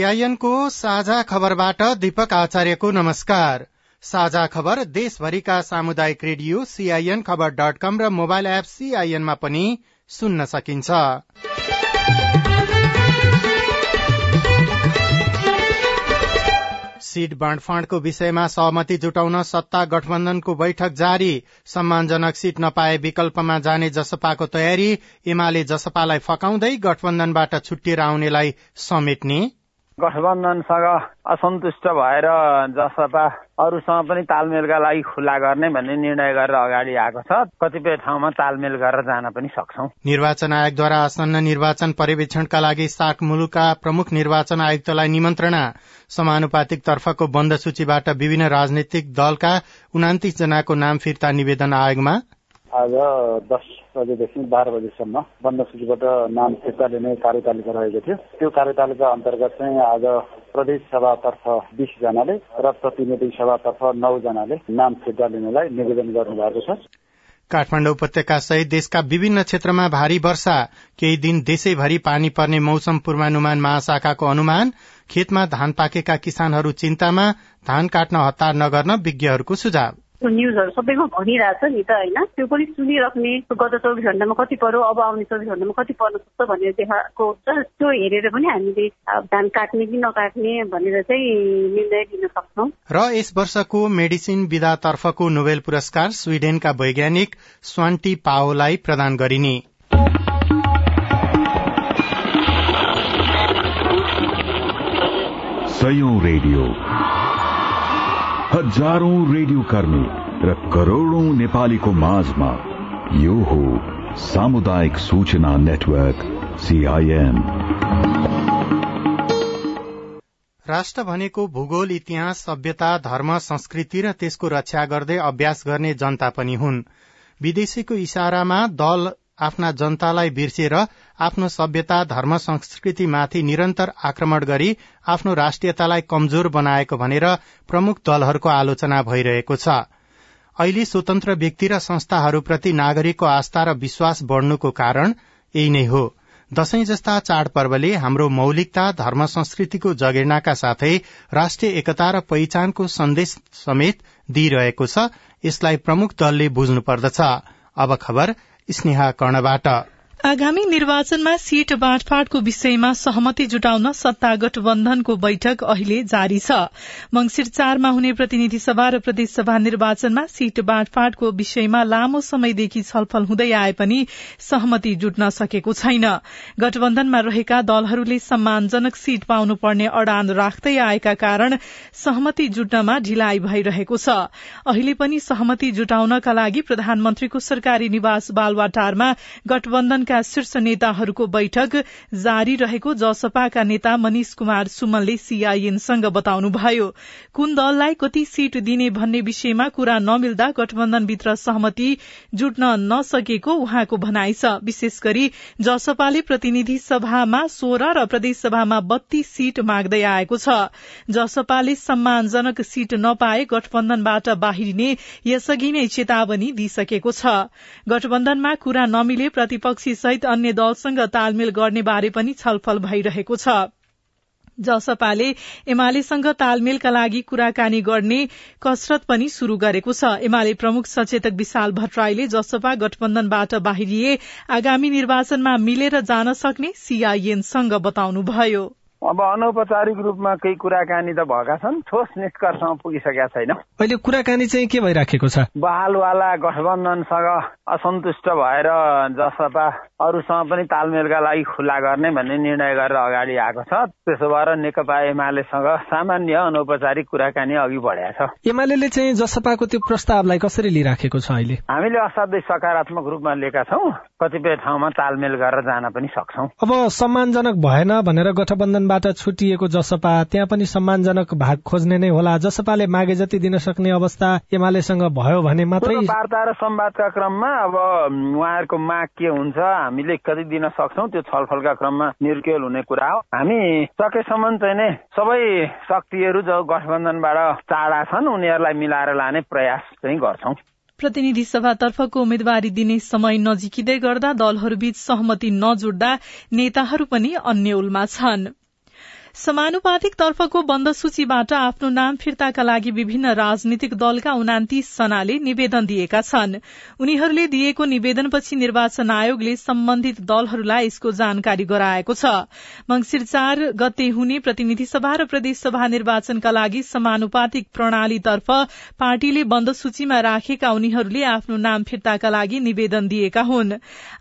सीआईएनको साझा खबरबाट दीपक आचार्यको नमस्कार। साझा खबर देशभरिका सामुदायिक radio CIN Khabar dot com र मोबाइल एप सीआईएनमा पनि सुन्न सकिन्छ। सीट बाँडफाँडको विषयमा सहमति जुटाउन सत्ता गठबन्धनको बैठक जारी। सम्मानजनक सीट नपाए विकल्पमा जाने जसपाको तयारी एमाले जसपालाई फकाउँदै गठबन्धनबाट छुट्टिएर आउनेलाई समेट्ने गठबन्धनसँग असन्तुष्ट भएर जसपा अरूसँग पनि तालमेलका लागि खुल्ला गर्ने भन्ने निर्णय गरेर अगाडि आएको छ। कतिपय ठाउँमा तालमेल गरेर जान पनि सक्छौ। निर्वाचन आयोगद्वारा आसन्न निर्वाचन पर्यवेक्षणका लागि सार्क मुलुकका प्रमुख निर्वाचन आयुक्तलाई निमन्त्रणा समानुपातिक तर्फको बन्द सूचीबाट विभिन्न राजनैतिक दलका उनातिस जनाको नाम फिर्ता निवेदन आयोगमा आज दस बजेदेखि बाह्र बजेसम्म बन्द सूचीबाट नाम फिर्ता लिने कार्यतालिका रहेको थियो। त्यो कार्यतालिका अन्तर्गत चाहिँ आज प्रदेश सभातर्फ बिसजनाले र प्रतिनिधि सभातर्फ नौजनाले नाम फिर्ता लिनलाई निवेदन गर्नुभएको छ। काठमाडौँ उपत्यका सहित देशका विभिन्न क्षेत्रमा भारी वर्षा केही दिन देशैभरि पानी पर्ने मौसम पूर्वानुमान महाशाखाको अनुमान खेतमा धान पाकेका किसानहरू चिन्तामा धान काट्न हतार नगर्न विज्ञहरूको सुझाव। न्युजहरू सबैमा भनिरहेछ नि त होइन? त्यो पनि सुनिराख्ने गत चौबिस घन्टामा कति पर्यो अब आउने चौबिस घन्टामा कति पर्न सक्छ भनेर देखाएको हुन्छ त्यो हेरेर पनि हामीले धान काट्ने कि नकाट्ने भनेर चाहिँ निर्णय लिन सक्छौँ। र यस वर्षको मेडिसिन विधातर्फको नोबेल पुरस्कार स्विडेनका वैज्ञानिक स्वान्टी पाओलाई प्रदान गरिने। रेडियो। हजारौं रेडियो कर्मी र करोड़ौं नेपालीको माझमा यो हो सामुदायिक सूचना नेटवर्क सीआईएन राष्ट्र भनेको भूगोल इतिहास सभ्यता धर्म संस्कृति र त्यसको रक्षा गर्दै अभ्यास गर्ने जनता पनि हुन्। विदेशीको इशारामा दल आफ्ना जनतालाई बिर्सिएर आफ्नो सभ्यता धर्म संस्कृतिमाथि निरन्तर आक्रमण गरी आफ्नो राष्ट्रियतालाई कमजोर बनाएको भनेर प्रमुख दलहरूको आलोचना भइरहेको छ। अहिले स्वतन्त्र व्यक्ति र संस्थाहरूप्रति नागरिकको आस्था र विश्वास बढ़नुको कारण यही नै हो। दशैं जस्ता चाडपर्वले हाम्रो मौलिकता धर्म संस्कृतिको जगेर्नाका साथै राष्ट्रिय एकता र पहिचानको सन्देश समेत दिइरहेको छ यसलाई प्रमुख दलले बुझ्नुपर्दछ। अब खबर स्नेहा कर्णबाट आगामी निर्वाचनमा सीट बाँडफाँडको विषयमा सहमति जुटाउन सत्ता गठबन्धनको बैठक अहिले जारी छ। मंगिर चारमा हुने प्रतिनिधि सभा र प्रदेशसभा निर्वाचनमा सीट बाँडफाँडको विषयमा लामो समयदेखि छलफल हुँदै आए पनि सहमति जुट्न सकेको छैन। गठबन्धनमा रहेका दलहरूले सम्मानजनक सीट पाउनुपर्ने अडान राख्दै आएका कारण सहमति जुट्नमा ढिलाइ भइरहेको छ। अहिले पनि सहमति जुटाउनका लागि प्रधानमन्त्रीको सरकारी निवास बालवाटारमा गठबन्धन का शीर्ष नेताहरूको बैठक जारी रहेको जसपाका नेता मनिष कुमार सुमनले सीआईएनसँग बताउनुभयो। कुन दललाई कति सीट दिने भन्ने विषयमा कुरा नमिल्दा गठबन्धनभित्र सहमति जुट्न नसकेको उहाँको भनाइ छ। विशेष गरी जसपाले प्रतिनिधि सभामा सोह्र र प्रदेश सभामा बत्तीस सीट माग्दै आएको छ। जसपाले सम्मानजनक सीट नपाए गठबन्धनबाट बाहिरिने यसअघि नै चेतावनी दिइसकेको छ। गठबन्धनमा कुरा नमिले प्रतिपक्षी सहित अन्य दलसँग तालमेल गर्ने बारे पनि छलफल भइरहेको छ। जसपाले एमालेसँग तालमेलका लागि कुराकानी गर्ने कसरत पनि शुरू गरेको छ। एमाले प्रमुख सचेतक विशाल भट्टराईले जसपा गठबन्धनबाट बाहिरिए आगामी निर्वाचनमा मिलेर जान सक्ने सीआईएनसँग बताउनुभयो। अब अनौपचारिक रूपमा केही कुराकानी त भएका छन्। ठोस निष्कर्षमा पुगिसकेका छैन। अहिले कुराकानी चाहिँ के भइराखेको छ? बहालवाला गठबन्धनसँग असन्तुष्ट भएर जसपा अरूसँग पनि तालमेलका लागि खुल्ला गर्ने भन्ने निर्णय गरेर अगाडि आएको छ। त्यसो भएर नेकपा एमालेसँग सामान्य अनौपचारिक कुराकानी अघि बढाएको छ। एमाले चाहिँ जसपाको त्यो प्रस्तावलाई कसरी लिइराखेको छ अहिले? हामीले असाध्यै सकारात्मक रूपमा लिएका छौँ। कतिपय ठाउँमा तालमेल गरेर जान पनि सक्छौ। अब सम्मानजनक भएन भनेर गठबन्धनबाट छुटिएको जसपा त्यहाँ पनि सम्मानजनक भाग खोज्ने नै होला। जसपाले मागे जति दिन सक्ने अवस्था एमालेसँग भयो भने मात्रै वार्ता र संवादका क्रममा अब उहाँहरूको माग के हुन्छ हामीले कति दिन सक्छौ त्यो छलफलका क्रममा निर्केल हुने कुरा हो। हामी सकेसम्म चाहिँ नै सबै शक्तिहरू जो गठबन्धनबाट टाढा छन् उनीहरूलाई मिलाएर लाने प्रयास चाहिँ गर्छौं। प्रतिनिधि सभातर्फको उम्मेद्वारी दिने समय नजिकिँदै गर्दा दलहरूबीच सहमति नजुट्दा नेताहरू पनि अन्यलमा छन्। समानुपातिक तर्फको बन्द सूचीबाट आफ्नो नाम फिर्ताका लागि विभिन्न राजनीतिक दलका उनातिस जनाले निवेदन दिएका छन्। उनीहरूले दिएको निवेदनपछि निर्वाचन आयोगले सम्बन्धित दलहरूलाई यसको जानकारी गराएको छ। मंगिर चार गते हुने प्रतिनिधि सभा र प्रदेशसभा निर्वाचनका लागि समानुपातिक प्रणालीतर्फ पार्टीले बन्द सूचीमा राखेका उनीहरूले आफ्नो नाम फिर्ताका लागि निवेदन दिएका हुन्।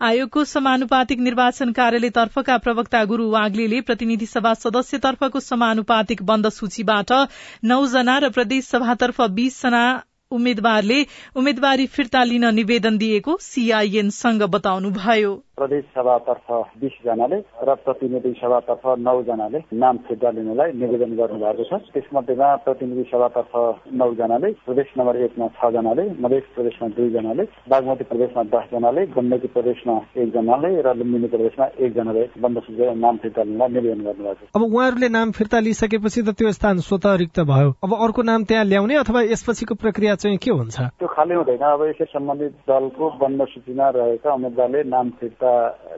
आयोगको समानुपातिक निर्वाचन कार्यालयतर्फका प्रवक्ता गुरू वाग्ले प्रतिनिधि सभा सदस्य तर्फको समानुपातिक बन्द सूचीबाट नौजना र प्रदेश सभातर्फ बीसजना उम्मेद्वारले उम्मेद्वारी फिर्ता लिन निवेदन दिएको सीआईएनसँग बताउनुभयो। प्रदेश सभातर्फ बिसजनाले र प्रतिनिधि सभातर्फ नौजनाले नाम फिर्ता लिनलाई निवेदन गर्नुभएको छ। त्यसमध्येमा प्रतिनिधि सभातर्फ नौजनाले प्रदेश नम्बर एकमा छजनाले मधेस प्रदेशमा दुईजनाले बागमती प्रदेशमा दसजनाले गण्डकी प्रदेशमा एकजनाले र लुम्बिनी प्रदेशमा एकजनाले बन्द नाम फिर्ता लिनलाई निवेदन गर्नुभएको छ। अब उहाँहरूले नाम फिर्ता लिइसकेपछि त त्यो स्थान स्वत रिक्त भयो। अब अर्को नाम त्यहाँ ल्याउने अथवा यसपछिको प्रक्रिया चाहिँ के हुन्छ? त्यो खाली हुँदैन। अब यसै सम्बन्धित दलको बन्द सूचीमा रहेका उम्मेद्वारले नाम फिर्ता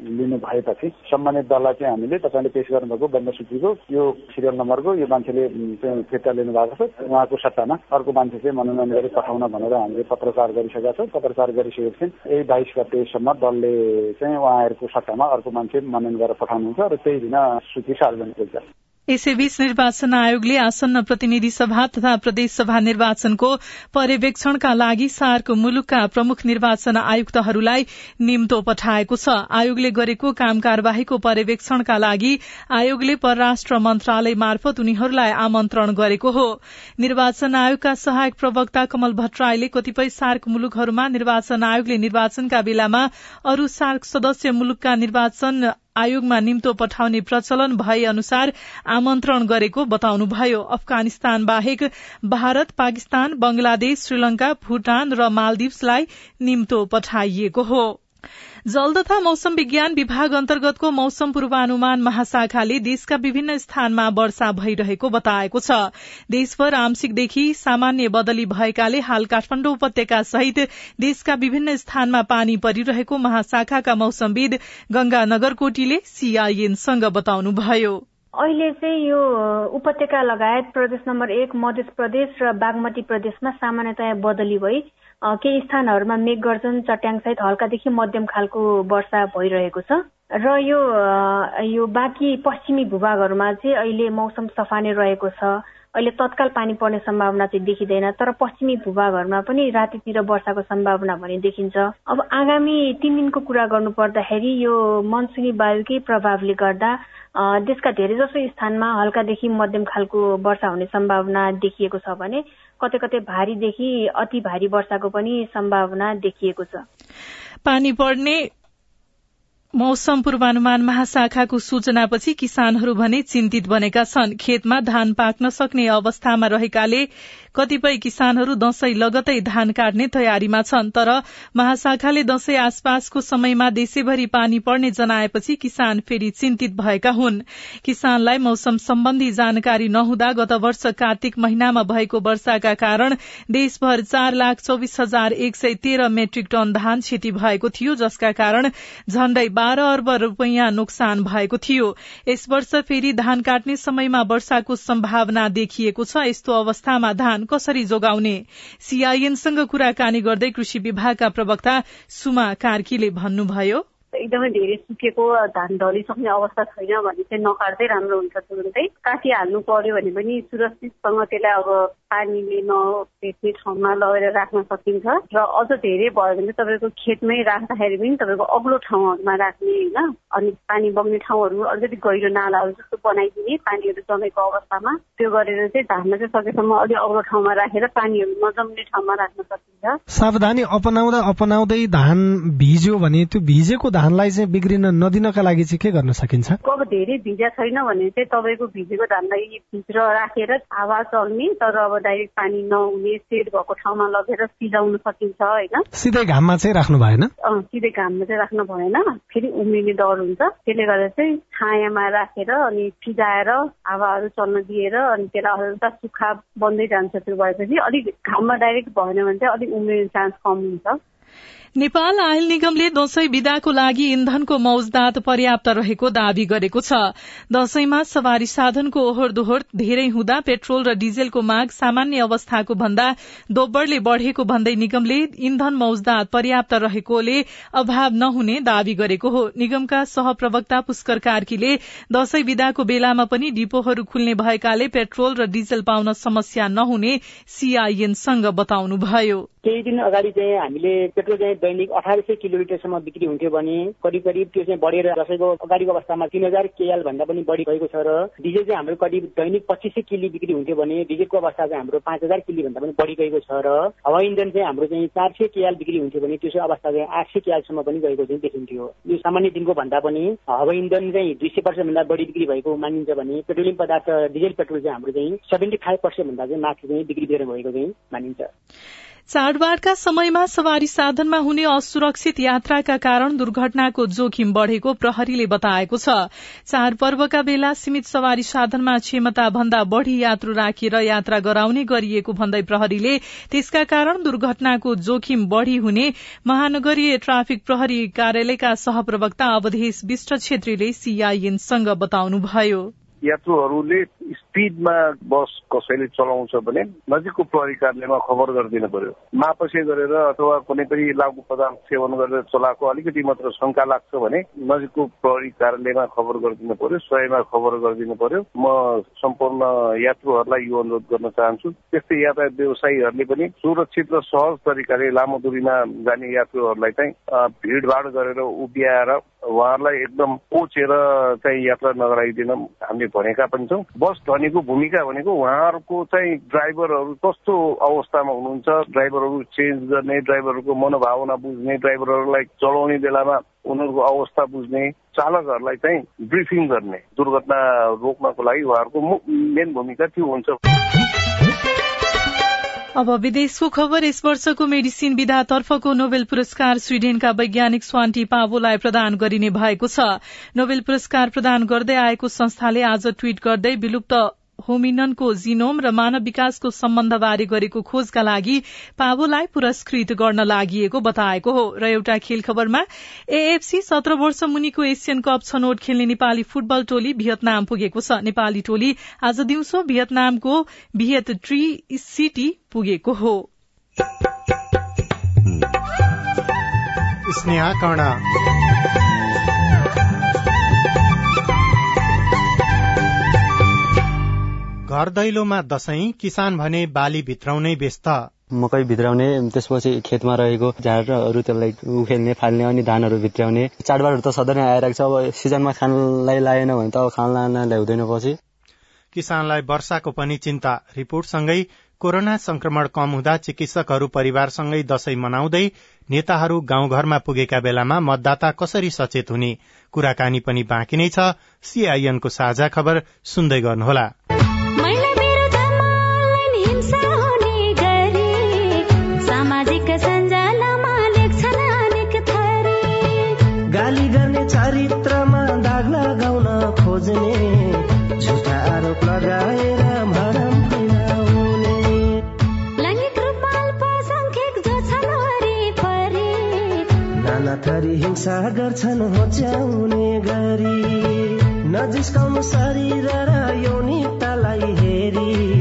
लिनु भएपछि सम्मानित दललाई चाहिँ हामीले तपाईँले पेश गर्नुभएको बन्द सूचीको यो सिरियल नम्बरको यो मान्छेले फिर्ता लिनु भएको छ। उहाँको सट्टामा अर्को मान्छे चाहिँ मनोनयन गरी पठाउन भनेर हामीले पत्रचार गरिसकेका छौँ। पत्रचार गरिसकेपछि यही बाइस गतेसम्म दलले चाहिँ उहाँहरूको सट्टामा अर्को मान्छे मनोनयन गरेर पठाउनुहुन्छ र त्यही दिन सूची सार्वजनिक हुन्छ। यसैबीच निर्वाचन आयोगले आसन्न प्रतिनिधि सभा तथा प्रदेशसभा निर्वाचनको पर्यवेक्षणका लागि सार्क मुलुकका प्रमुख निर्वाचन आयुक्तहरूलाई निम्तो पठाएको छ। आयोगले गरेको काम कार्यवाहीको पर्यवेक्षणका लागि आयोगले परराष्ट्र मन्त्रालय मार्फत उनीहरूलाई आमन्त्रण गरेको हो। निर्वाचन आयोगका सहायक प्रवक्ता कमल भट्टराईले कतिपय सार्क मुलुकहरूमा निर्वाचन आयोगले निर्वाचनका बेलामा अरू सार्क सदस्य मुलुकका निर्वाचन आयोगमा निम्तो पठाउने प्रचलन भए अनुसार आमन्त्रण गरेको बताउनुभयो। अफगानिस्तान बाहेक भारत पाकिस्तान बंगलादेश श्रीलंका भूटान र मालदिप्सलाई निम्तो पठाइएको हो। जल तथा मौसम विज्ञान विभाग अन्तर्गतको मौसम पूर्वानुमान महाशाखाले देशका विभिन्न स्थानमा वर्षा भइरहेको बताएको छ। देशभर आंशिकदेखि सामान्य बदली भएकाले हाल काठमाडौँ उपत्यका सहित देशका विभिन्न स्थानमा पानी परिरहेको महाशाखाका मौसमविद गंगा नगरकोटीले सीआईएनसँग बताउनुभयो। अहिले चाहिँ यो उपत्यका लगायत प्रदेश नम्बर एक मध्य प्रदेश र बागमती प्रदेशमा सामान्यतया बदली भई केही स्थानहरूमा मेघगर्जन चट्याङसहित हल्कादेखि मध्यम खालको वर्षा भइरहेको छ। र यो यो बाँकी पश्चिमी भूभागहरूमा चाहिँ अहिले मौसम सफा नै रहेको छ। अहिले तत्काल पानी पर्ने सम्भावना चाहिँ देखिँदैन तर पश्चिमी भूभागहरूमा पनि रातितिर वर्षाको सम्भावना भने देखिन्छ। अब आगामी तिन दिनको कुरा गर्नु पर्दाखेरि यो मनसुनी वायुकै प्रभावले गर्दा देशका धेरै जसो स्थानमा हल्कादेखि मध्यम खालको वर्षा हुने सम्भावना देखिएको छ भने कतै कतै भारीदेखि अति भारी वर्षाको पनि सम्भावना देखिएको छ। पानी पर्ने मौसम पूर्वानुमान महाशाखाको सूचनापछि किसानहरू भने चिन्तित बनेका छन्। खेतमा धान पाक्न सक्ने अवस्थामा रहेकाले कतिपय किसानहरू दशैं लगतै धान काट्ने तयारीमा छन्। तर महाशाखाले दशैं आसपासको समयमा देशैभरि पानी पर्ने जनाएपछि किसान फेरि चिन्तित भएका हुन्। किसानलाई मौसम सम्बन्धी जानकारी नहुँदा गत वर्ष कार्तिक महिनामा भएको वर्षाका कारण देशभर चार लाख चौविस हजार एक सय तेह्र मेट्रिक टन धान क्षति भएको थियो जसका कारण झण्डै बाह्र अर्ब रूपियाँ नोक्सान भएको थियो। यस वर्ष फेरि धान काट्ने समयमा वर्षाको सम्भावना देखिएको छ। यस्तो अवस्थामा धान कसरी जोगाउने? सीआईएनसँग कुराकानी गर्दै कृषि विभागका प्रवक्ता सुमा कार्कीले भन्नुभयो। एकदमै धेरै सुकेको धान ढलिसक्ने अवस्था छैन भने चाहिँ नकाट्दै राम्रो हुन्छ तुरुन्तै। काटिहाल्नु पर्यो भने पनि सुरक्षितसँग त्यसलाई अब पानीले नभेट्ने ठाउँमा लगेर राख्न सकिन्छ। र अझ धेरै भयो भने तपाईँको खेतमै राख्दाखेरि पनि तपाईँको अग्लो ठाउँहरूमा राख्ने होइन। अनि पानी बग्ने ठाउँहरू अलिकति गहिरो नालाहरू जस्तो बनाइदिने पानीहरू जमेको अवस्थामा। त्यो गरेर चाहिँ धानमा चाहिँ सकेसम्म अलिक अग्लो ठाउँमा राखेर पानीहरू नजम्ने ठाउँमा राख्न सकिन्छ। सावधानी अपनाउँदा अपनाउँदै धान भिज्यो भने त्यो भिजेको धानलाई चाहिँ बिग्रिन नदिनका लागि चाहिँ के गर्न सकिन्छ? अब धेरै भिजा छैन भने चाहिँ तपाईँको भिजेको धानलाई भित्र राखेर हावा चल्ने तर अब डाइरेक्ट पानी नहुने सेड भएको ठाउँमा लगेर सिजाउन सकिन्छ होइन? सिधै घाममा चाहिँ राख्नु भएन? सिधै घाममा चाहिँ राख्नु भएन। फेरि उम्रिने डर हुन्छ। त्यसले गर्दा चाहिँ छायामा राखेर अनि फिजाएर हावाहरू चल्न दिएर अनि त्यसलाई हल्का सुक्खा बन्दै जान्छ त्यो भएपछि अलिक घाममा डाइरेक्ट भएन भने चाहिँ अलिक उम्रिने चान्स कम हुन्छ। नेपाल आयल निगमले दशैं विदाको लागि इन्धनको मौजदात पर्याप्त रहेको दावी गरेको छ। दशैंमा सवारी साधनको ओहोर दोहोर धेरै हुँदा पेट्रोल र डिजेलको माग सामान्य अवस्थाको भन्दा दोब्बरले बढ़ेको भन्दै निगमले इन्धन मौजदात पर्याप्त रहेकोले अभाव नहुने दावी गरेको हो। निगमका सहप्रवक्ता पुष्कर कार्कीले दशैं विदाको बेलामा पनि डिपोहरू खुल्ने भएकाले पेट्रोल र डिजेल पाउन समस्या नहुने सीआईएनसँग बताउनुभयो। केही दिन अगाडि चाहिँ हामीले पेट्रोल दैनिक अठार सय किलोमिटरसम्म बिक्री हुन्थ्यो भने करिब करिब त्यो चाहिँ बढेर दसैँको अगाडिको अवस्थामा तिन हजार केएल भन्दा पनि बढी भएको छ र डिजेल चाहिँ हाम्रो करिब दैनिक पच्चिस सय किलो बिक्री हुन्थ्यो भने डिजेलको अवस्था चाहिँ हाम्रो पाँच हजार किलो भन्दा पनि बढी गएको छ र हवाई इन्धन चाहिँ हाम्रो चाहिँ चार सय केएल बिक्री हुन्थ्यो भने त्यो चाहिँ अवस्था चाहिँ आठ सय केएलसम्म पनि गएको चाहिँ देखिन्थ्यो। यो सामान्य दिनको भन्दा पनि हवाई इन्धन चाहिँ दुई सय पर्सेन्ट भन्दा बढी बिक्री भएको मानिन्छ भने पेट्रोलियम पदार्थ डिजेल पेट्रोल चाहिँ हाम्रो चाहिँ सेभेन्टी फाइभ पर्सेन्ट भन्दा चाहिँ माथि चाहिँ बिक्री दिएर भएको चाहिँ मानिन्छ। चाडबाडका समयमा सवारी साधनमा हुने असुरक्षित यात्राका कारण दुर्घटनाको जोखिम बढ़ेको प्रहरीले बताएको छ। चाडपर्वका बेला सीमित सवारी साधनमा क्षमता भन्दा बढ़ी यात्रु राखेर यात्रा गराउने गरिएको भन्दै प्रहरीले त्यसका कारण दुर्घटनाको जोखिम बढ़ी हुने महानगरीय ट्राफिक प्रहरी कार्यालयका सहप्रवक्ता अवधेश विष्ट छेत्रीले सीआईएनसँग बताउनुभयो। यात्रुहरूले स्पिडमा बस कसैले चलाउँछ भने नजिकको प्रहरी कार्यालयमा खबर गरिदिनु पर्यो। मापसे गरेर अथवा कुनै पनि लागु पदार्थ सेवन गरेर चलाएको अलिकति मात्र शङ्का लाग्छ भने नजिकको प्रहरी कार्यालयमा खबर गरिदिनु पर्यो स्वयंमा खबर गरिदिनु पर्यो। म सम्पूर्ण यात्रुहरूलाई यो अनुरोध गर्न चाहन्छु। त्यस्तै यातायात व्यवसायीहरूले पनि सुरक्षित र सहज तरिकाले लामो दूरीमा जाने यात्रुहरूलाई चाहिँ भिडभाड गरेर उभियाएर उहाँहरूलाई एकदम कोचेर चाहिँ यात्रा नगराइदिन हामीले भनेका पनि छौँ। बस धनीको भूमिका भनेको उहाँहरूको चाहिँ ड्राइभरहरू कस्तो अवस्थामा हुनुहुन्छ ड्राइभरहरू चेन्ज गर्ने ड्राइभरहरूको मनोभावना बुझ्ने ड्राइभरहरूलाई चलाउने बेलामा उनीहरूको अवस्था बुझ्ने चालकहरूलाई चाहिँ ब्रिफिङ गर्ने दुर्घटना रोक्नको लागि उहाँहरूको मेन भूमिका त्यो हुन्छ। अब विदेशको खबर यस वर्षको मेडिसिन विधातर्फको नोबेल पुरस्कार स्वीडेनका वैज्ञानिक स्वान्टी पावोलाई प्रदान गरिने भएको छ। नोबेल पुरस्कार प्रदान गर्दै आएको संस्थाले आज ट्वीट गर्दै विलुप्त होमिननको जिनोम र मानव विकासको सम्बन्धबारे गरेको खोजका लागि पावोलाई पुरस्कृत गर्न लागि बताएको हो। र एउटा खेल खबरमा एएफसी सत्र वर्ष मुनिको एसियन कप छनौट खेल्ने नेपाली फुटबल टोली भियतनाम पुगेको छ। नेपाली टोली आज दिउँसो भियतनामको भियत ट्री सिटी पुगेको हो। घर दैलोमा दशैं किसान भने बाली भित्राउनै व्यस्त। मकै भित्राउने त्यसपछि खेतमा रहेको झारहरू त्यसलाई उखेल्ने फाल्ने अनि धानहरू भित्राउने। चाडबाडहरू त सधैँ नै आइरहेको छ अब सिजनमा खानलाई लाएन भने त अब खान ल्याउँदैन पछि। किसानलाई वर्षाको पनि चिन्ता। रिपोर्टसँगै कोरोना संक्रमण कम हुँदा चिकित्सकहरू परिवारसँगै दशैं मनाउँदै नेताहरू गाउँघरमा पुगेका बेलामा मतदाता कसरी सचेत हुने कुराकानी पनि बाँकी नै छ। सीआईएनको साझा खबर सुन्दै गर्नुहोला। हिंसा गर्छन् होच्याउने गरी। नजिस्काउनु शरीर र यौनिकतालाई हेरी।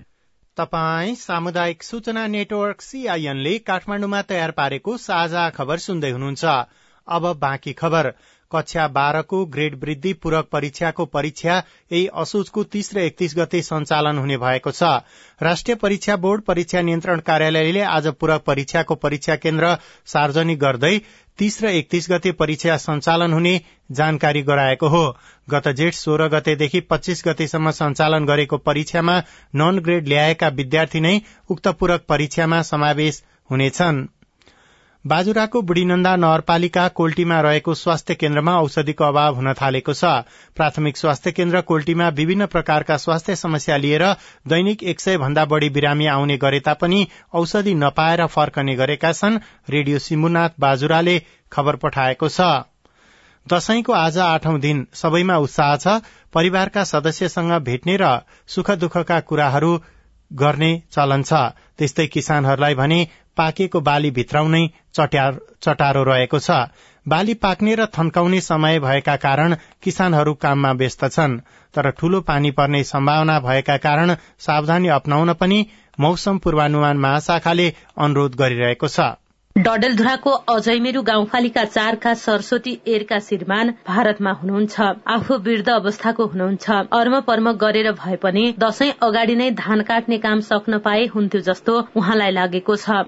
तपाई सामुदायिक सूचना नेटवर्क सीआईएनले काठमाडौँमा तयार पारेको साझा खबर सुन्दै हुनुहुन्छ। अब बाँकी खबर। कक्षा बाह्रको ग्रेड वृद्धि पूरक परीक्षाको परीक्षा यही असोजको तीस र एकतीस गते सञ्चालन हुने भएको छ। राष्ट्रिय परीक्षा बोर्ड परीक्षा नियन्त्रण कार्यालयले आज पूरक परीक्षाको परीक्षा केन्द्र सार्वजनिक गर्दै तीस र एकतीस गते परीक्षा सञ्चालन हुने जानकारी गराएको हो। गत जेठ सोह्र गतेदेखि पच्चीस गतेसम्म सञ्चालन गरेको परीक्षामा नन ग्रेड ल्याएका विद्यार्थी नै उक्त पूरक परीक्षामा समावेश हुनेछन्। बाजुराको बुढीनन्दा नगरपालिका कोल्टीमा रहेको स्वास्थ्य केन्द्रमा औषधिको अभाव हुन थालेको छ। प्राथमिक स्वास्थ्य केन्द्र कोल्टीमा विभिन्न प्रकारका स्वास्थ्य समस्या लिएर दैनिक एक सय भन्दा बढ़ी बिरामी आउने गरे तापनि औषधि नपाएर फर्कने गरेका छन् रेडियो सिम्बुनाथ बाजुराले खबर पठाएको छ। दशैंको आज आठौं दिन सबैमा उत्साह छ। परिवारका सदस्यसँग भेट्ने र सुख दुःखका कुराहरू गर्ने चलन छ। त्यस्तै किसानहरूलाई भने पाकेको बाली भित्राउनै चटारो रहेको छ। बाली पाक्ने र थन्काउने समय भएका कारण किसानहरू काममा व्यस्त छन्। तर ठूलो पानी पर्ने सम्भावना भएका कारण सावधानी अप्नाउन पनि मौसम पूर्वानुमान महाशाखाले अनुरोध गरिरहेको छ। डडेलधुराको अजयमेरू गाउँपालिका चारका सरस्वती एरका श्रीमान भारतमा हुनुहुन्छ। आफू वृद्ध अवस्थाको हुनुहुन्छ। अर्म पर्म गरेर भए पनि दशैं अगाडि नै धान काट्ने काम सक्न पाए हुन्थ्यो जस्तो उहाँलाई लागेको छ।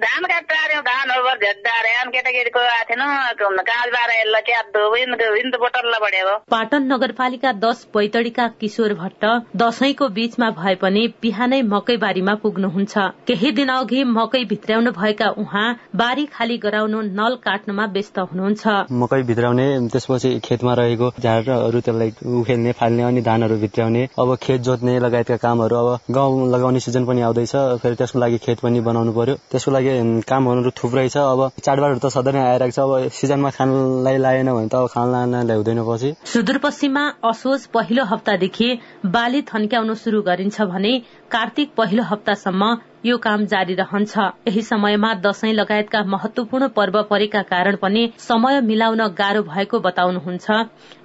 पाटन नगरपालिका दश बैतडीका किशोर भट्ट दशैंको बीचमा भए पनि बिहानै मकै बारीमा पुग्नुहुन्छ। केही दिन अघि मकै भित्र्याउनु भएका उहाँ बारी खाली गराउनु नल काट्नमा व्यस्त हुनुहुन्छ। मकै भित्राउने त्यसपछि खेतमा रहेको झारहरू त्यसलाई उखेल्ने फाल्ने अनि धानहरू भित्राउने। अब खेत जोत्ने लगायतका कामहरू अब गहुँ लगाउने सिजन पनि आउँदैछ। फेरि त्यसको लागि खेत पनि बनाउनु पर्यो। त्यसको लागि कामहरू थुप्रै छ। अब चाडबाडहरू त सधैँ नै आइरहेको छ। अब सिजनमा खानलाई लाएन भने त अब खान ल्याउँदैन पछि। सुदूरपश्चिममा असोज पहिलो हप्तादेखि बाली थन्क्याउनु शुरू गरिन्छ भने कार्तिक पहिलो हप्तासम्म यो काम जारी रहन्छ। यही समयमा दशैं लगायतका महत्वपूर्ण पर्व परेका कारण पनि समय मिलाउन गाह्रो भएको बताउनुहुन्छ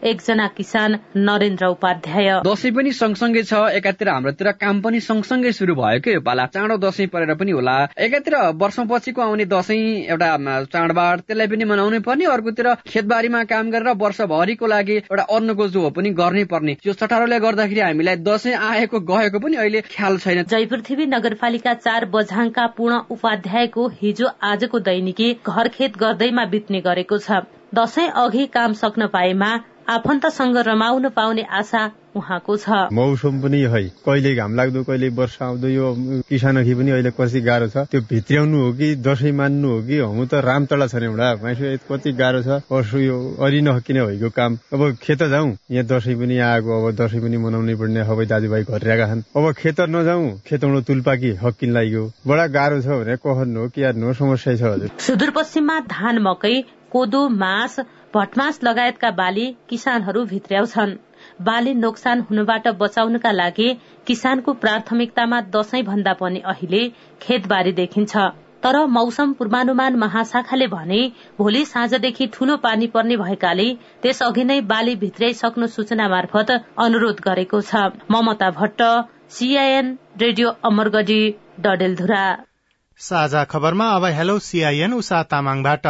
एकजना किसान नरेन्द्र उपाध्याय। दशैं पनि सँगसँगै छ एकातिर हाम्रोतिर काम पनि सँगसँगै शुरू भयो के पाला? चाँडो दशैं परेर पनि होला। एकातिर वर्षपछिको आउने दशैं एउटा चाडबाड त्यसलाई पनि मनाउनै पर्ने अर्कोतिर खेतबारीमा काम गरेर वर्षभरिको लागि एउटा अन्नको जो पनि गर्नै पर्ने। यो चटारोले गर्दाखेरि हामीलाई दशैं आएको गएको पनि अहिले ख्याल छैन। जयपृथ्वी नगरपालिका चार बझाङका पूर्ण उपाध्यायको हिजो आजको दैनिकी घर खेत गर्दैमा बित्ने गरेको छ। दशैं अघि काम सक्न पाएमा आफन्तसँग रमाउन पाउने आशा उहाँको छ। मौसम पनि है कहिले घाम लाग्दो कहिले वर्षा आउँदो यो किसानखि पनि अहिले कति गाह्रो छ। त्यो भित्र्याउनु हो कि दसैँ मान्नु हो कि हम त रामतला छ एउटा। मान्छे कति गाह्रो छ। वर्षो यो अरि नकिने भएको काम। अब खेत जाउँ। यहाँ दसैँ पनि आएको अब दसैँ पनि मनाउनै पर्ने। सबै दाजुभाइ घरिरहेका छन्। अब खेत नजाउँ। खेतौँ तुलपाकी हक्किन लाग्यो। बडा गाह्रो छ भने कहनु हो कि यार समस्या छ हजुर। सुदूरपश्चिममा धान मकै कोदो मास भटमास लगायतका बाली किसानहरू भित्र्याउँछन्। बाली नोक्सान हुनबाट बचाउनका लागि किसानको प्राथमिकतामा दशैं भन्दा पनि अहिले खेतबारी देखिन्छ। तर मौसम पूर्वानुमान महाशाखाले भने भोलि साँझदेखि ठूलो पानी पर्ने भएकाले त्यसअघि नै बाली भित्र्याइसक्नु सूचना मार्फत अनुरोध गरेको छ। Mamata Bhatt CIN radio Amargadhi Dadeldhura. साझा खबरमा अब हेलो सीआईएन उषा तामाङबाट।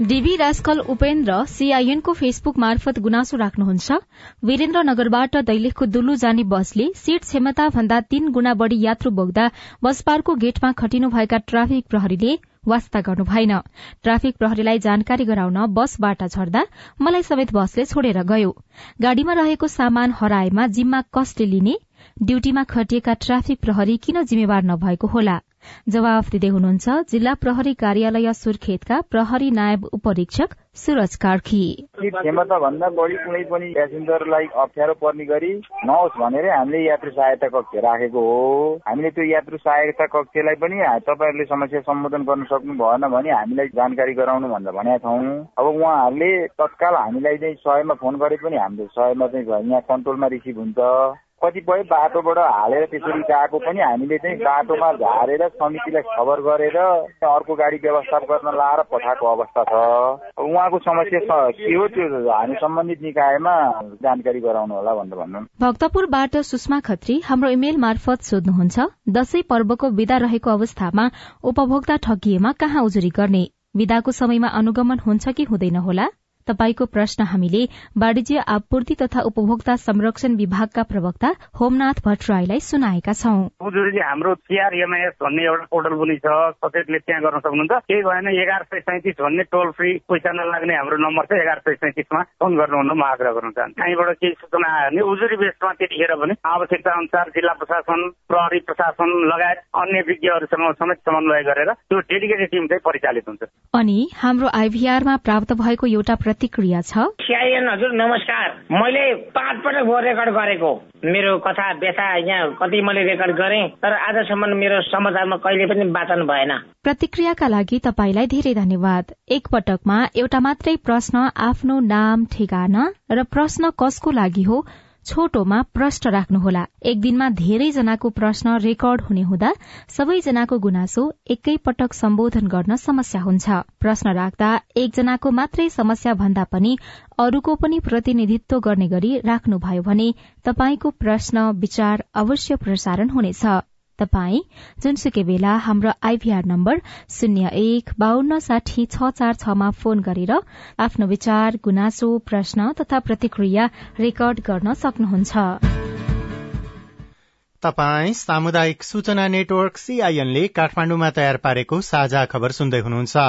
डीबी राजकल उपेन्द्र सीआईएनको फेसबुक मार्फत गुनासो राख्नुहुन्छ। वीरेन्द्रनगरबाट दैलेखको दुल्लु जाने बसले सीट क्षमता भन्दा तीन गुणा बढ़ी यात्रु बोक्दा बस पार्कको गेटमा खटिनुभएका ट्राफिक प्रहरीले वास्ता गर्नु भएन। ट्राफिक प्रहरीलाई जानकारी गराउन बसबाट झर्दा मलाई समेत बसले छोडेर गयो। गाड़ीमा रहेको सामान हराएमा जिम्मा कसले लिने? ड्यूटीमा खटिएका ट्राफिक प्रहरी किन जिम्मेवार नभएको होला? जवाफ दिँदै हुनुहुन्छ जिल्ला प्रहरी कार्यालय सुर्खेतका प्रहरी नायब उपरीक्षक सुरज कार्की। क्षमता भन्दा बढी कुनै पनि प्यासेन्जरलाई अप्ठ्यारो पर्ने गरी नहोस् भनेर हामीले यात्रु सहायता कक्ष राखेको हो। हामीले त्यो यात्रु सहायता कक्षलाई पनि तपाईँहरूले समस्या सम्बोधन गर्न सक्नु भएन भने हामीलाई जानकारी गराउनु भनेर भनेका छौँ। अब उहाँहरूले तत्काल हामीलाई चाहिँ सयमा फोन गरे पनि हाम्रो सयमा चाहिँ यहाँ कन्ट्रोलमा रिसिभ हुन्छ। कतिपय बाटोबाट हालेर त्यसरी गएको पनि हामीले चाहिँ बाटोमा झारेर समितिलाई खबर गरेर अर्को गाडी व्यवस्था गर्न लाएर पठाएको अवस्था छ। उहाँको समस्या के हो त्यो हामी सम्बन्धित निकायमा जानकारी गराउनु होला भनेर भन्नु। भक्तपुरबाट सुषमा खत्री हाम्रो इमेल मार्फत सोध्नुहुन्छ दशैं पर्वको विदा रहेको अवस्थामा उपभोक्ता ठगिएमा कहाँ उजुरी गर्ने? विदाको समयमा अनुगमन हुन्छ कि हुँदैन होला? तपाईँको प्रश्न हामीले वाणिज्य आपूर्ति तथा उपभोक्ता संरक्षण विभागका प्रवक्ता होमनाथ भट्टराईलाई सुनाएका छौं। हाम्रो सीआरएमएस भन्ने एउटा पोर्टल पनि छ। सचेतले त्यहाँ गर्न सक्नुहुन्छ। केही भएन एघार सय सैतिस भन्ने टोल फ्री पैसा नलाग्ने हाम्रो नम्बर छ एघार सय सैतिसमा। फोन गर्नुहुन्न म आग्रह गर्न चाहन्छु। त्यहीँबाट केही सूचना आयो भने उजुरी बेसमा त्यतिखेर पनि आवश्यकता अनुसार जिल्ला प्रशासन प्रहरी प्रशासन लगायत अन्य विज्ञहरूसँग समेत समन्वय गरेर त्यो डेडिकेटेड टिम चाहिँ परिचालित हुन्छ। अनि हाम्रो आइभीआरमा प्राप्त भएको एउटा प्रतिक्रिया छ? हजुर नमस्कार। मैले पाँच पटक रेकर्ड गरेको। मेरो कथा व्यथा यहाँ कति मैले रेकर्ड गरेँ तर आजसम्म मेरो समाचारमा कहिले पनि वाचन भएन। प्रतिक्रियाका लागि तपाईँलाई धेरै धन्यवाद। एक पटकमा एउटा मात्रै प्रश्न आफ्नो नाम ठेगाना र प्रश्न कसको लागि हो छोटोमा प्रश्न राख्नुहोला। एक दिनमा धेरैजनाको प्रश्न रेकर्ड हुने हुँदा सबैजनाको गुनासो एकै पटक सम्बोधन गर्न समस्या हुन्छ। प्रश्न राख्दा एकजनाको मात्रै समस्या भन्दा पनि अरूको पनि प्रतिनिधित्व गर्ने गरी राख्नुभयो भने तपाईँको प्रश्न विचार अवश्य प्रसारण हुनेछ। तपाई जुनसुकै बेला हाम्रो आइभीआर नम्बर शून्य एक बान्न साठी छ चार छमा फोन गरेर आफ्नो विचार गुनासो प्रश्न तथा प्रतिक्रिया रेकर्ड गर्न सक्नुहुन्छ। तपाई सामुदायिक सूचना नेटवर्क सीआईएनले काठमाण्डुमा तयार पारेको साझा खबर सुन्दै हुनुहुन्छ।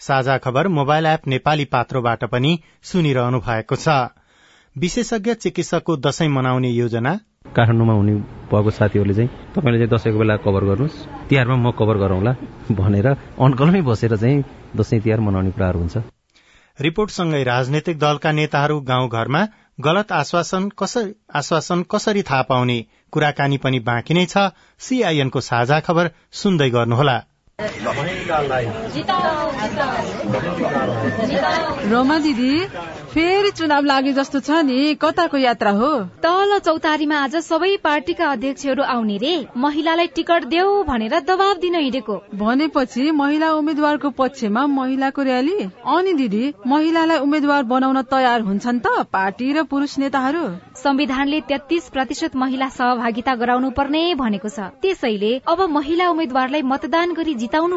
साझा खबर मोबाइल एप नेपाली पात्रोबाट पनि सुनिरहनु भएको छ। विशेषज्ञ चिकित्सकको दशैं मनाउने योजना काठमाडौँमा हुने भएको साथीहरूले चाहिँ तपाईँले चाहिँ दसैँको बेला कभर गर्नुहोस्। तिहारमा म कभर गरौँला भनेर अनकलमै बसेर चाहिँ दसैँ तिहार मनाउने कुराहरू हुन्छ। रिपोर्टसँगै राजनैतिक दलका नेताहरू गाउँघरमा गलत आश्वासन कसरी आश्वासन कसरी थाहा पाउने कुराकानी पनि बाँकी नै छ। सीआईएनको साझा खबर सुन्दै गर्नुहोला। रोमा दिदी फेरि चुनाव लागे जस्तो छ नि कताको यात्रा हो? तल चौतारीमा आज सबै पार्टीका अध्यक्षहरू आउने रे। महिलालाई टिकट देऊ भनेर दबाव दिन हिँडेको। भनेपछि महिला उम्मेद्वारको पक्षमा महिलाको र्याली अनि दिदी महिलालाई उम्मेद्वार बनाउन तयार हुन्छन् त पार्टी र पुरुष नेताहरू? संविधानले तेत्तीस प्रतिशत महिला सहभागिता गराउनु पर्ने भनेको छ। त्यसैले अब महिला उम्मेद्वारलाई मतदान गरी जिताउनु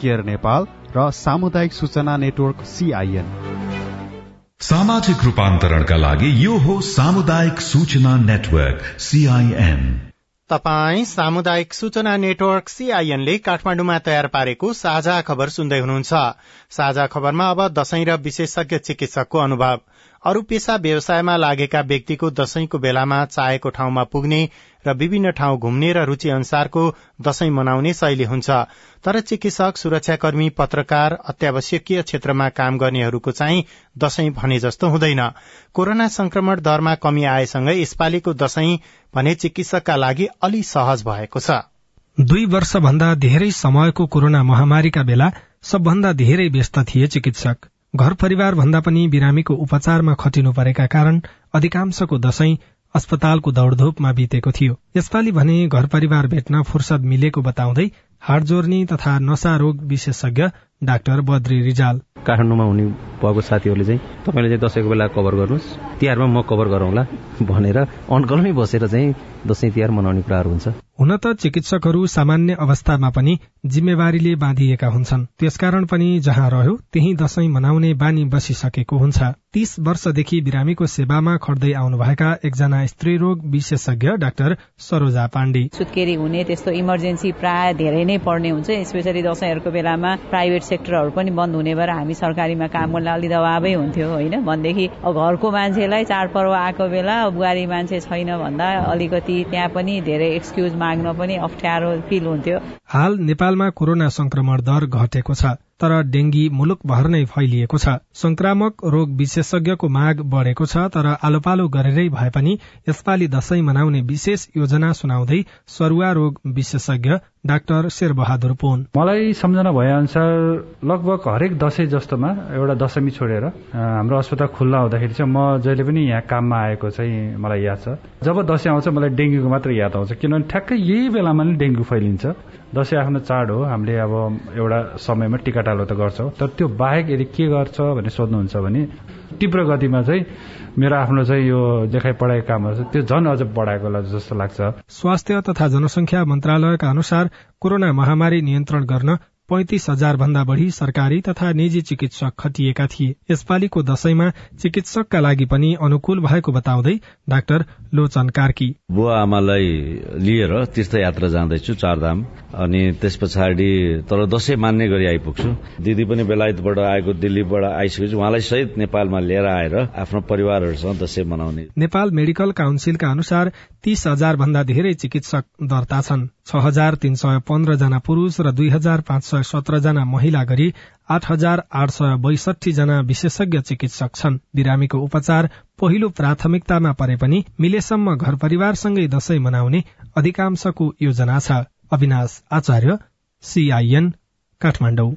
केयर नेपाल र सामुदायिक सूचना नेटवर्क सीआईएन सामाजिक रूपान्तरणका लागि यो हो सामुदायिक सूचना नेटवर्क सीआईएन तपाई सामुदायिक सूचना नेटवर्क सीआईएनले काठमाण्डुमा तयार पारेको साझा खबर सुन्दै हुनुहुन्छ। साझा खबरमा अब दशैं र विशेषज्ञ चिकित्सकको अनुभव। अरू पेसा व्यवसायमा लागेका व्यक्तिको दशैंको बेलामा चाहेको ठाउँमा पुग्ने र विभिन्न ठाउँ घुम्ने र रूचि अनुसारको दशैं मनाउने शैली हुन्छ। तर चिकित्सक सुरक्षाकर्मी पत्रकार अत्यावश्यकीय क्षेत्रमा काम गर्नेहरूको चाहिँ दशैं भने जस्तो हुँदैन। कोरोना संक्रमण दरमा कमी आएसँगै यसपालिको दशैं भने चिकित्सकका लागि अलि सहज भएको छ। दुई वर्षभन्दा धेरै समयको कोरोना महामारीका बेला सबभन्दा धेरै व्यस्त थिए चिकित्सक। घर परिवार भन्दा पनि बिरामीको उपचारमा खटिनु परेका कारण अधिकांशको दशैं अस्पतालको दौड़धूपमा बितेको थियो। यसपालि भने घर परिवार भेट्न फुर्सद मिलेको बताउँदै हाड जोर्नी तथा नशा रोग विशेषज्ञ डाक्टर बद्री रिजाल। काठमाडौँमा हुने भएको साथीहरूले चाहिँ तपाईँले चाहिँ दसैँको बेला कभर गर्नुहोस्। तिहारमा म कभर गरौँला भनेर अनकलमै बसेर चाहिँ दसैँ तिहार मनाउने कुराहरू हुन्छ। हुन त चिकित्सकहरू सामान्य अवस्थामा पनि जिम्मेवारीले बाँधिएका हुन्छन्। त्यसकारण पनि जहाँ रह्यो त्यही दशैं मनाउने बानी बसिसकेको हुन्छ। तीस वर्षदेखि बिरामीको सेवामा खट्दै आउनुभएका एकजना स्त्री रोग विशेषज्ञ डाक्टर सरोजा पाण्डे। सुत्केरी हुने त्यस्तो इमर्जेन्सी प्राय धेरै नै पर्ने हुन्छ स्पेसली दशैंहरूको बेलामा प्राइभेट सेक्टरहरू पनि बन्द हुने भएर हामी सरकारीमा काम गर्न अलि दबावै हुन्थ्यो होइन? भनेदेखि घरको मान्छेलाई चाडपर्व आएको बेला बुहारी मान्छे छैन भन्दा अलिकति त्यहाँ पनि धेरै एक्सक्युज माग्न पनि अप्ठ्यारो फिल हुन्थ्यो। हाल नेपालमा कोरोना संक्रमण दर घटेको छ तर डेंगी मुलुकभर नै फैलिएको छ। संक्रामक रोग विशेषज्ञको माग बढ़ेको छ तर आलो पालो गरेरै भए पनि यसपालि दशैं मनाउने विशेष योजना सुनाउँदै सरुवा रोग विशेषज्ञ डाक्टर शेरबहादुर पोन। मलाई सम्झना भए अनुसार लगभग हरेक दशैं जस्तोमा एउटा दशमी छोडेर हाम्रो अस्पताल खुल्ला हुँदाखेरि चाहिँ म जहिले पनि यहाँ काममा आएको चाहिँ मलाई याद छ। जब दशैं आउँछ मलाई डेङ्गुको मात्र याद आउँछ किनभने ठ्याक्कै यही बेलामा नै डेङ्गु फैलिन्छ। दसैँ आफ्नो चाड हो हामीले अब एउटा समयमा टिकाटालो त गर्छौँ। तर त्यो बाहेक यदि के गर्छ भनेर सोध्नुहुन्छ भने तीव्र गतिमा चाहिँ मेरो आफ्नो चाहिँ यो देखाइ पढाइ कामहरू छ त्यो झन् अझ बढाएको जस्तो लाग्छ। स्वास्थ्य तथा जनसंख्या मन्त्रालयका अनुसार कोरोना महामारी नियन्त्रण गर्न पैंतिस हजार भन्दा बढ़ी सरकारी तथा निजी चिकित्सक खटिएका थिए। यसपालिको दशैंमा चिकित्सकका लागि पनि अनुकूल भएको बताउँदै डाक्टर लोचन कार्की। बुवा आमालाई लिएर तीर्थयात्रा जाँदैछु चारधाम। अनि त्यस पछाडि तर दशैं मान्ने गरी आइपुग्छु। दिदी पनि बेलायतबाट आएको दिल्लीबाट आइसकेपछि उहाँलाई सहित नेपालमा लिएर आएर आफ्नो परिवारहरूसँग दशैं मनाउने। नेपाल मेडिकल काउन्सिलका अनुसार तीस हजार भन्दा धेरै चिकित्सक दर्ता छन्। छ हजार तीन सय पन्ध्र जना पुरूष र दुई हजार पाँच सय सत्र जना महिला गरी आठ हजार आठ सय बैसठी जना विशेषज्ञ चिकित्सक छन्। बिरामीको उपचार पहिलो प्राथमिकतामा परे पनि मिलेसम्म घर परिवारसँगै दशैं मनाउने अधिकांशको योजना छ। अविनाश आचार्य सीआईएन काठमाडौँ।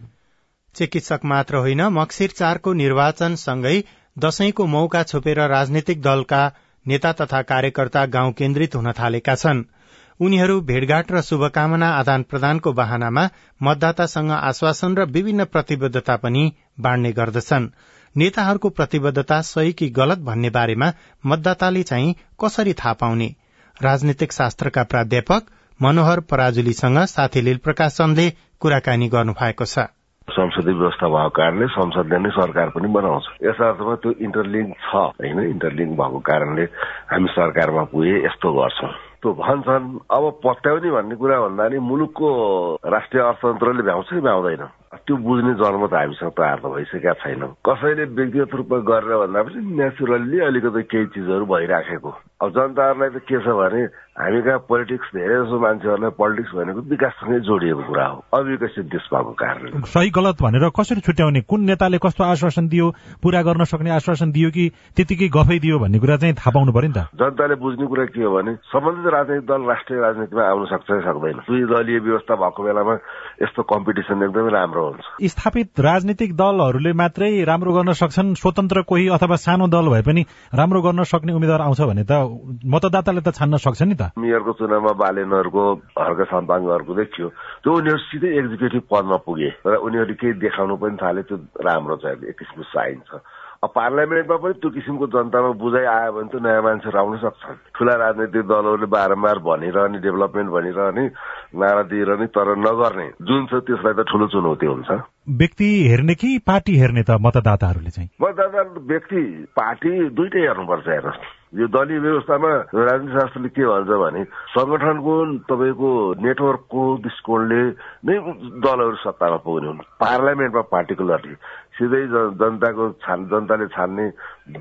चिकित्सक मात्र होइन मक्सिर चारको निर्वाचनसँगै दशैंको मौका छोपेर राजनीतिक दलका नेता तथा कार्यकर्ता गाउँ केन्द्रित हुन थालेका छन्। उनीहरू भेटघाट र शुभकामना आदान प्रदानको बहानामा मतदातासँग आश्वासन र विभिन्न प्रतिबद्धता पनि बाँड्ने गर्दछन्। नेताहरूको प्रतिबद्धता सही कि गलत भन्ने बारेमा मतदाताले चाहिँ कसरी थाहा पाउने? राजनीतिक शास्त्रका प्राध्यापक मनोहर पराजुलीसँग साथी प्रकाश चन्दले कुराकानी गर्नु भएको छ। संसदीय व्यवस्था भएको कारणले संसदले नै सरकार पनि बनाउँछ। यस अर्थमा त्यो इन्टरलिङ्क छ होइन? इन्टरलिङ्क भएको कारणले हामी सरकारमा पुगे यस्तो गर्छौँ। त्यो भन्छन् अब पत्याउने भन्ने कुरा भन्दा नि मुलुकको राष्ट्रिय अर्थतन्त्रले भ्याउँछ कि भ्याउँदैन? त्यो बुझ्ने जन्म त हामीसँग तयार त भइसकेका छैनौँ। कसैले व्यक्तिगत रूपमा गरेर भन्दा पनि नेचुरल्ली अलिकति केही चिजहरू भइराखेको। अब जनताहरूलाई त के छ भने हामी कहाँ पोलिटिक्स धेरै जसो मान्छेहरूलाई पोलिटिक्स भनेको विकाससँगै जोडिएको कुरा हो। अविकसित देश भएको कारणले। सही गलत भनेर कसरी छुट्याउने? कुन नेताले कस्तो आश्वासन दियो पूरा गर्न सक्ने आश्वासन दियो कि त्यतिकै गफै दियो भन्ने कुरा चाहिँ थाहा पाउनु पर्यो नि त? जनताले बुझ्ने कुरा के हो भने सम्बन्धित राजनैतिक दल राष्ट्रिय राजनीतिमा आउन सक्छ सक्दैन। दुई दलीय व्यवस्था भएको बेलामा यस्तो कम्पिटिसन एकदमै राम्रो हुन्छ। स्थापित राजनीतिक दलहरूले मात्रै राम्रो गर्न सक्छन् स्वतन्त्र कोही अथवा सानो दल भए पनि राम्रो गर्न सक्ने उम्मेद्वार आउँछ भने त मतदाताले त छान्न सक्छ नि त। मेयरको चुनावमा बालेनहरूको हर्क साम्पाङहरूको देखियो त्यो उनीहरू सिधै एक्जिक्युटिभ पदमा पुगे र उनीहरूले केही देखाउनु पनि थाले त्यो राम्रो छ एक किसिमको साइन छ। पार्लियामेन्टमा पनि त्यो किसिमको जनतामा बुझाइ आयो भने त नयाँ मान्छेहरू आउन सक्छन्। ठुला राजनैतिक दलहरूले बारम्बार भनिरहने डेभलपमेन्ट भनिरहने नारा दिइरहने तर नगर्ने। जुन छ त्यसलाई त ठुलो चुनौती हुन्छ। व्यक्ति हेर्ने कि पार्टी हेर्ने त मतदाताहरूले चाहिँ? मतदाता व्यक्ति पार्टी दुइटै हेर्नुपर्छ हेर्नुहोस्। यो दलीय व्यवस्थामा राजनीति शास्त्रले के भन्छ भने संगठनको तपाईँको नेटवर्कको दृष्टिकोणले नै दलहरू सत्तामा पुग्ने हुन् पार्लियामेन्टमा पार्टिकुलरली सिधै जनताको छान जनताले छान्ने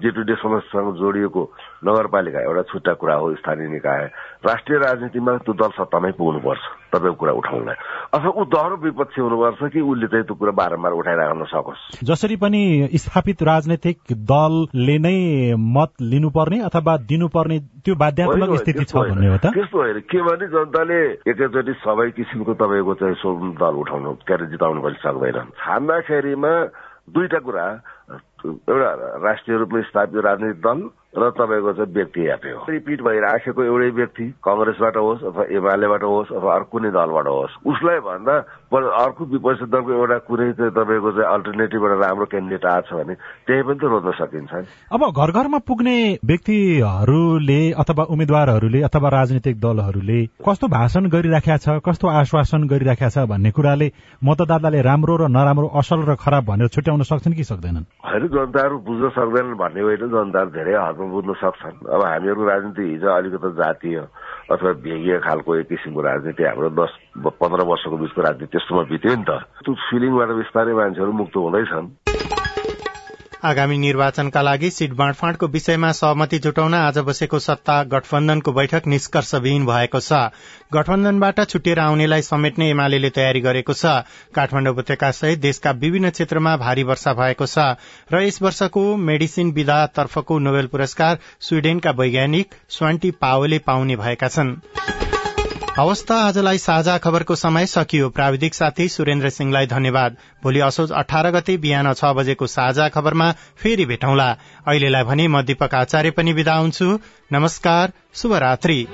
डे टु डे समस्यासँग जोडिएको नगरपालिका एउटा छुट्टा कुरा हो स्थानीय निकाय। राष्ट्रिय राजनीतिमा त्यो दल सत्तामै पुग्नुपर्छ तपाईँको कुरा उठाउनलाई। अथवा ऊ दह्रो विपक्षी हुनुपर्छ कि उसले चाहिँ त्यो कुरा बारम्बार उठाइराख्न सकोस्? जसरी पनि स्थापित राजनैतिक दलले नै मत लिनुपर्ने अथवा दिनुपर्ने त्यो बाध्यात्मक स्थिति छ भन्ने हो त? त्यस्तो होइन। के भने जनताले एकैचोटि सबै किसिमको तपाईँको चाहिँ दल उठाउनु के अरे जिताउनु पनि सक्दैन छान्दाखेरिमा दुईटा कुरा एउटा राष्ट्रिय रूपमा स्थापित राजनीतिक दल र तपाईँको चाहिँ व्यक्ति हेर्ने हो। रिपिट भइराखेको एउटै व्यक्ति कङ्ग्रेसबाट होस् अथवा एमालेबाट होस् अथवा अर्को कुनै दलबाट होस् उसलाई भन्दा अर्को विपक्षी दलको एउटा कुनै चाहिँ तपाईँको चाहिँ अल्टरनेटिभ एउटा राम्रो क्यान्डिडेट आएको छ भने त्यही पनि त रोज्न सकिन्छ। अब घर घरमा पुग्ने व्यक्तिहरूले अथवा उम्मेद्वारहरूले अथवा राजनीतिक दलहरूले कस्तो भाषण गरिराखेका छ कस्तो आश्वासन गरिराखेका छ भन्ने कुराले मतदाताले राम्रो र नराम्रो असल र खराब भनेर छुट्याउन सक्छन् कि सक्दैनन्? होइन जनताहरू बुझ्न सक्दैनन् भन्ने होइन जनताहरू धेरै हदमा बुझ्न सक्छन्। अब हामीहरूको राजनीति हिजो अलिकति जातीय अथवा भेगीय खालको एक किसिमको राजनीति हाम्रो दस पन्ध्र वर्षको बिचको राजनीति त्यस्तोमा बित्यो नि त। त्यो फिलिङबाट बिस्तारै मान्छेहरू मुक्त हुँदैछन्। आगामी निर्वाचनका लागि सीट बाँडफाँडको विषयमा सहमति जुटाउन आज बसेको सत्ता गठबन्धनको बैठक निष्कर्षविहीन भएको छ। गठबन्धनबाट छुटिएर आउनेलाई समेट्ने एमाले तयारी गरेको छ। काठमाडौँ उपत्यका सहित देशका विभिन्न क्षेत्रमा भारी वर्षा भएको छ र यस वर्षको मेडिसिन विधातर्फको नोबेल पुरस्कार स्वीडेनका वैज्ञानिक स्वान्टी पावले पाउने भएका छन्। हवस् आजलाई साझा खबरको समय सकियो। प्राविधिक साथी सुरेन्द्र सिंहलाई धन्यवाद। भोलि असोज अठार गते बिहान छ बजेको साझा खबरमा फेरि भेटौँला। अहिलेलाई भने म दीपक आचार्य पनि विदा हुन्छु। नमस्कार शुभरात्री।